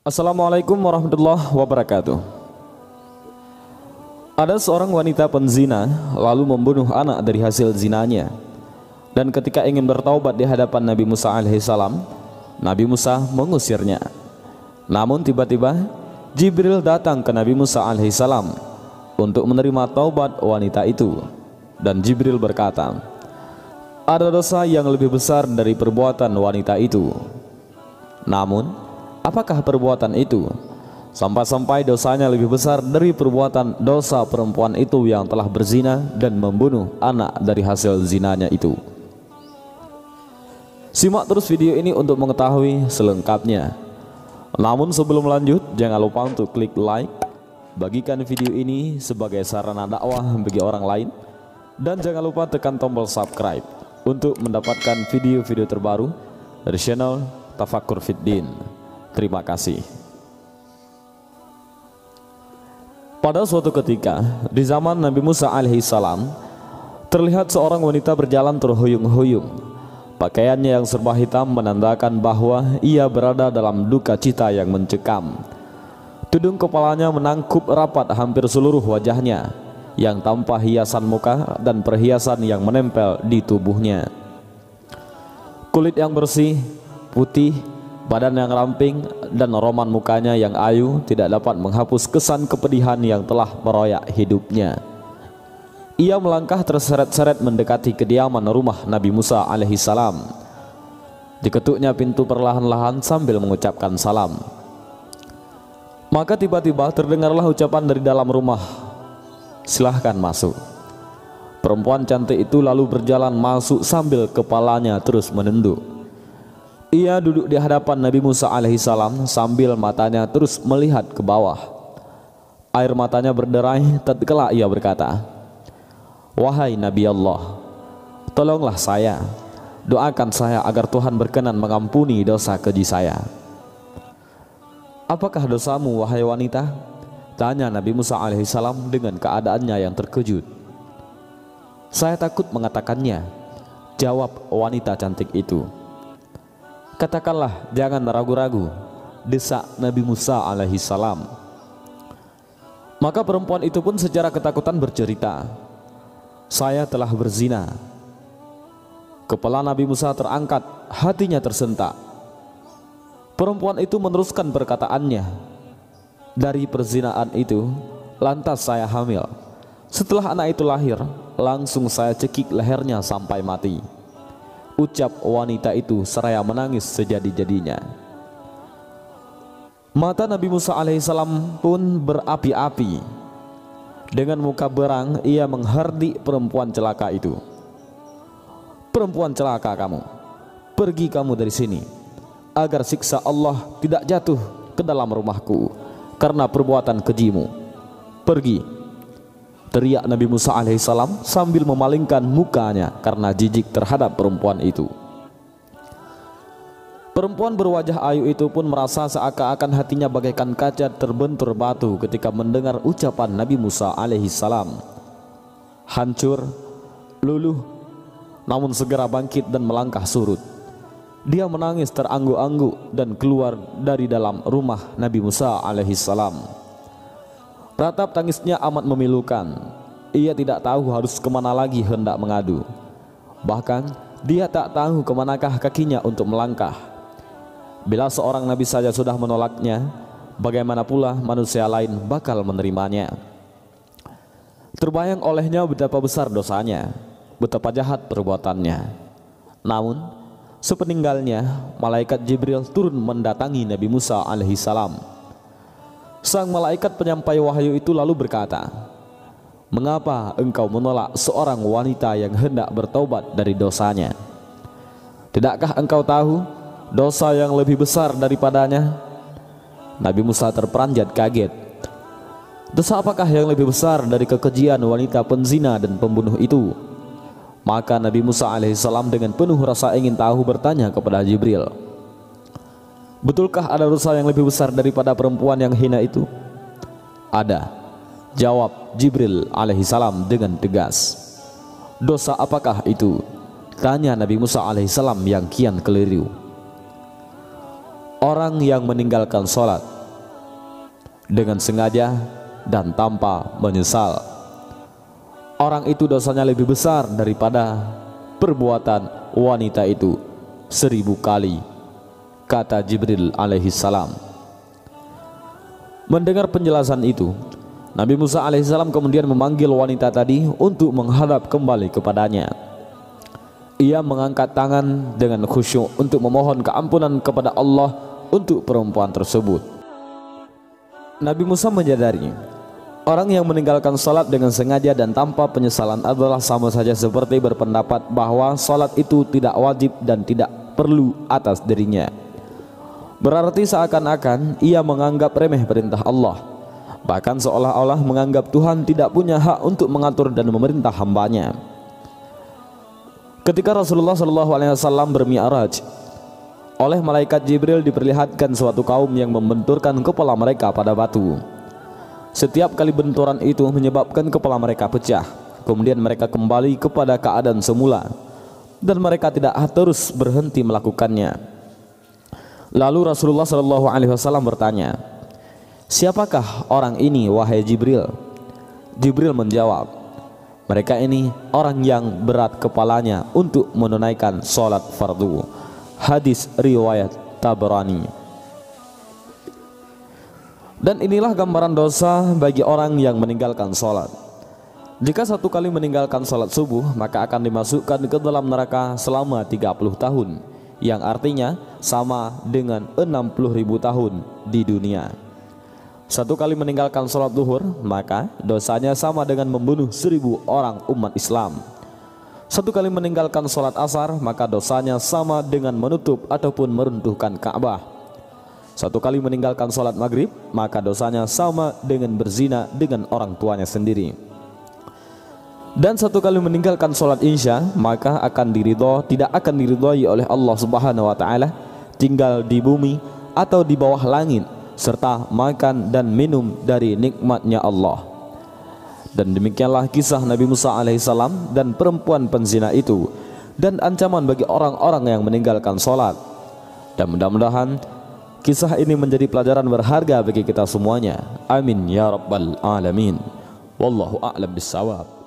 Assalamualaikum warahmatullahi wabarakatuh. Ada seorang wanita penzina lalu membunuh anak dari hasil zinanya. Dan ketika ingin bertaubat di hadapan Nabi Musa alaihissalam, Nabi Musa mengusirnya. Namun tiba-tiba Jibril datang ke Nabi Musa alaihissalam untuk menerima taubat wanita itu. Dan Jibril berkata, ada dosa yang lebih besar dari perbuatan wanita itu. Namun, apakah perbuatan itu? Sampai-sampai dosanya lebih besar dari perbuatan dosa perempuan itu yang telah berzina dan membunuh anak dari hasil zinanya itu. Simak terus video ini untuk mengetahui selengkapnya. Namun sebelum lanjut, jangan lupa untuk klik like, bagikan video ini sebagai sarana dakwah bagi orang lain, dan jangan lupa tekan tombol subscribe untuk mendapatkan video-video terbaru dari channel Tafakur Fiddin. Terima kasih. Pada suatu ketika, di zaman Nabi Musa alaihissalam, terlihat seorang wanita berjalan terhuyung-huyung. Pakaiannya yang serba hitam menandakan bahwa ia berada dalam duka cita yang mencekam. Tudung kepalanya menangkup rapat hampir seluruh wajahnya, yang tanpa hiasan muka dan perhiasan yang menempel di tubuhnya. Kulit yang bersih, putih, Badan yang ramping dan roman mukanya yang ayu tidak dapat menghapus kesan kepedihan yang telah meroyak hidupnya. Ia melangkah terseret-seret mendekati kediaman rumah Nabi Musa alaihissalam. Diketuknya pintu perlahan-lahan sambil mengucapkan salam. Maka tiba-tiba terdengarlah ucapan dari dalam rumah, silahkan masuk. Perempuan cantik itu lalu berjalan masuk sambil kepalanya terus menunduk. Ia duduk di hadapan Nabi Musa alaihissalam sambil matanya terus melihat ke bawah. Air matanya berderai tatkala ia berkata, Wahai Nabi Allah, tolonglah saya, doakan saya agar Tuhan berkenan mengampuni dosa keji saya. Apakah dosamu wahai wanita? Tanya Nabi Musa alaihissalam dengan keadaannya yang terkejut. Saya takut mengatakannya, jawab wanita cantik itu. Katakanlah jangan ragu-ragu. Desak Nabi Musa alaihi salam. Maka perempuan itu pun secara ketakutan bercerita Saya telah berzina. Kepala Nabi Musa terangkat Hatinya tersentak. Perempuan itu meneruskan perkataannya. Dari perzinaan itu Lantas saya hamil. Setelah anak itu lahir Langsung saya cekik lehernya sampai mati ucap wanita itu seraya menangis sejadi-jadinya. Mata Nabi Musa alaihissalam pun berapi-api. Dengan muka berang ia menghardik perempuan celaka itu. Perempuan celaka kamu, pergi kamu dari sini agar siksa Allah tidak jatuh ke dalam rumahku karena perbuatan kejimu. Pergi teriak Nabi Musa alaihissalam sambil memalingkan mukanya karena jijik terhadap perempuan itu. Perempuan berwajah ayu itu pun merasa seakan-akan hatinya bagaikan kaca terbentur batu ketika mendengar ucapan Nabi Musa alaihissalam. Hancur, luluh, namun segera bangkit dan melangkah surut. Dia menangis terangguk-angguk dan keluar dari dalam rumah Nabi Musa alaihissalam. Ratap tangisnya amat memilukan. Ia tidak tahu harus ke mana lagi hendak mengadu. Bahkan dia tak tahu ke manakah kakinya untuk melangkah. Bila seorang nabi saja sudah menolaknya, bagaimana pula manusia lain bakal menerimanya. Terbayang olehnya betapa besar dosanya, betapa jahat perbuatannya. Namun, sepeninggalnya, malaikat Jibril turun mendatangi Nabi Musa alaihissalam Sang malaikat penyampai wahyu itu lalu berkata, Mengapa engkau menolak seorang wanita yang hendak bertobat dari dosanya? Tidakkah engkau tahu dosa yang lebih besar daripadanya? Nabi Musa terperanjat kaget. Dosa apakah yang lebih besar dari kekejian wanita penzina dan pembunuh itu? Maka Nabi Musa alaihissalam dengan penuh rasa ingin tahu bertanya kepada Jibril. Betulkah ada dosa yang lebih besar daripada perempuan yang hina itu? Ada. Jawab Jibril alaihi salam dengan tegas. Dosa apakah itu? Tanya Nabi Musa alaihi salam yang kian keliru. orang yang meninggalkan sholat dengan sengaja dan tanpa menyesal. Orang itu dosanya lebih besar daripada perbuatan wanita itu seribu kali, kata Jibril alaihi salam. Mendengar penjelasan itu, Nabi Musa alaihissalam kemudian memanggil wanita tadi untuk menghadap kembali kepadanya. Ia mengangkat tangan dengan khusyuk untuk memohon keampunan kepada Allah untuk perempuan tersebut. Nabi Musa menyadari orang yang meninggalkan salat dengan sengaja dan tanpa penyesalan adalah sama saja seperti berpendapat bahwa salat itu tidak wajib dan tidak perlu atas dirinya. Berarti seakan-akan ia menganggap remeh perintah Allah. Bahkan seolah-olah menganggap Tuhan tidak punya hak untuk mengatur dan memerintah hambanya. Ketika Rasulullah SAW bermi'raj, oleh malaikat Jibril diperlihatkan suatu kaum yang membenturkan kepala mereka pada batu. Setiap kali benturan itu menyebabkan kepala mereka pecah. Kemudian mereka kembali kepada keadaan semula dan mereka tidak terus berhenti melakukannya. Lalu Rasulullah Shallallahu Alaihi Wasallam bertanya, siapakah orang ini wahai Jibril? Jibril menjawab, mereka ini orang yang berat kepalanya untuk menunaikan sholat fardu. Hadis riwayat Tabrani. Dan inilah gambaran dosa bagi orang yang meninggalkan sholat. Jika satu kali meninggalkan sholat subuh, maka akan dimasukkan ke dalam neraka selama 30 tahun, yang artinya sama dengan 60 ribu tahun di dunia. Satu kali meninggalkan sholat duhur, maka dosanya sama dengan membunuh seribu orang umat Islam. Satu kali meninggalkan sholat asar maka dosanya sama dengan menutup ataupun meruntuhkan Ka'bah. Satu kali meninggalkan sholat maghrib maka dosanya sama dengan berzina dengan orang tuanya sendiri. Dan satu kali meninggalkan sholat insya maka akan diridho tidak akan diridhoi oleh Allah Subhanahu Wa Taala tinggal di bumi atau di bawah langit serta makan dan minum dari nikmatnya Allah. Dan demikianlah kisah Nabi Musa alaihissalam dan perempuan penzina itu dan ancaman bagi orang-orang yang meninggalkan sholat. Dan mudah-mudahan kisah ini menjadi pelajaran berharga bagi kita semuanya. Amin ya rabbal alamin. Wallahu a'lam bissawab.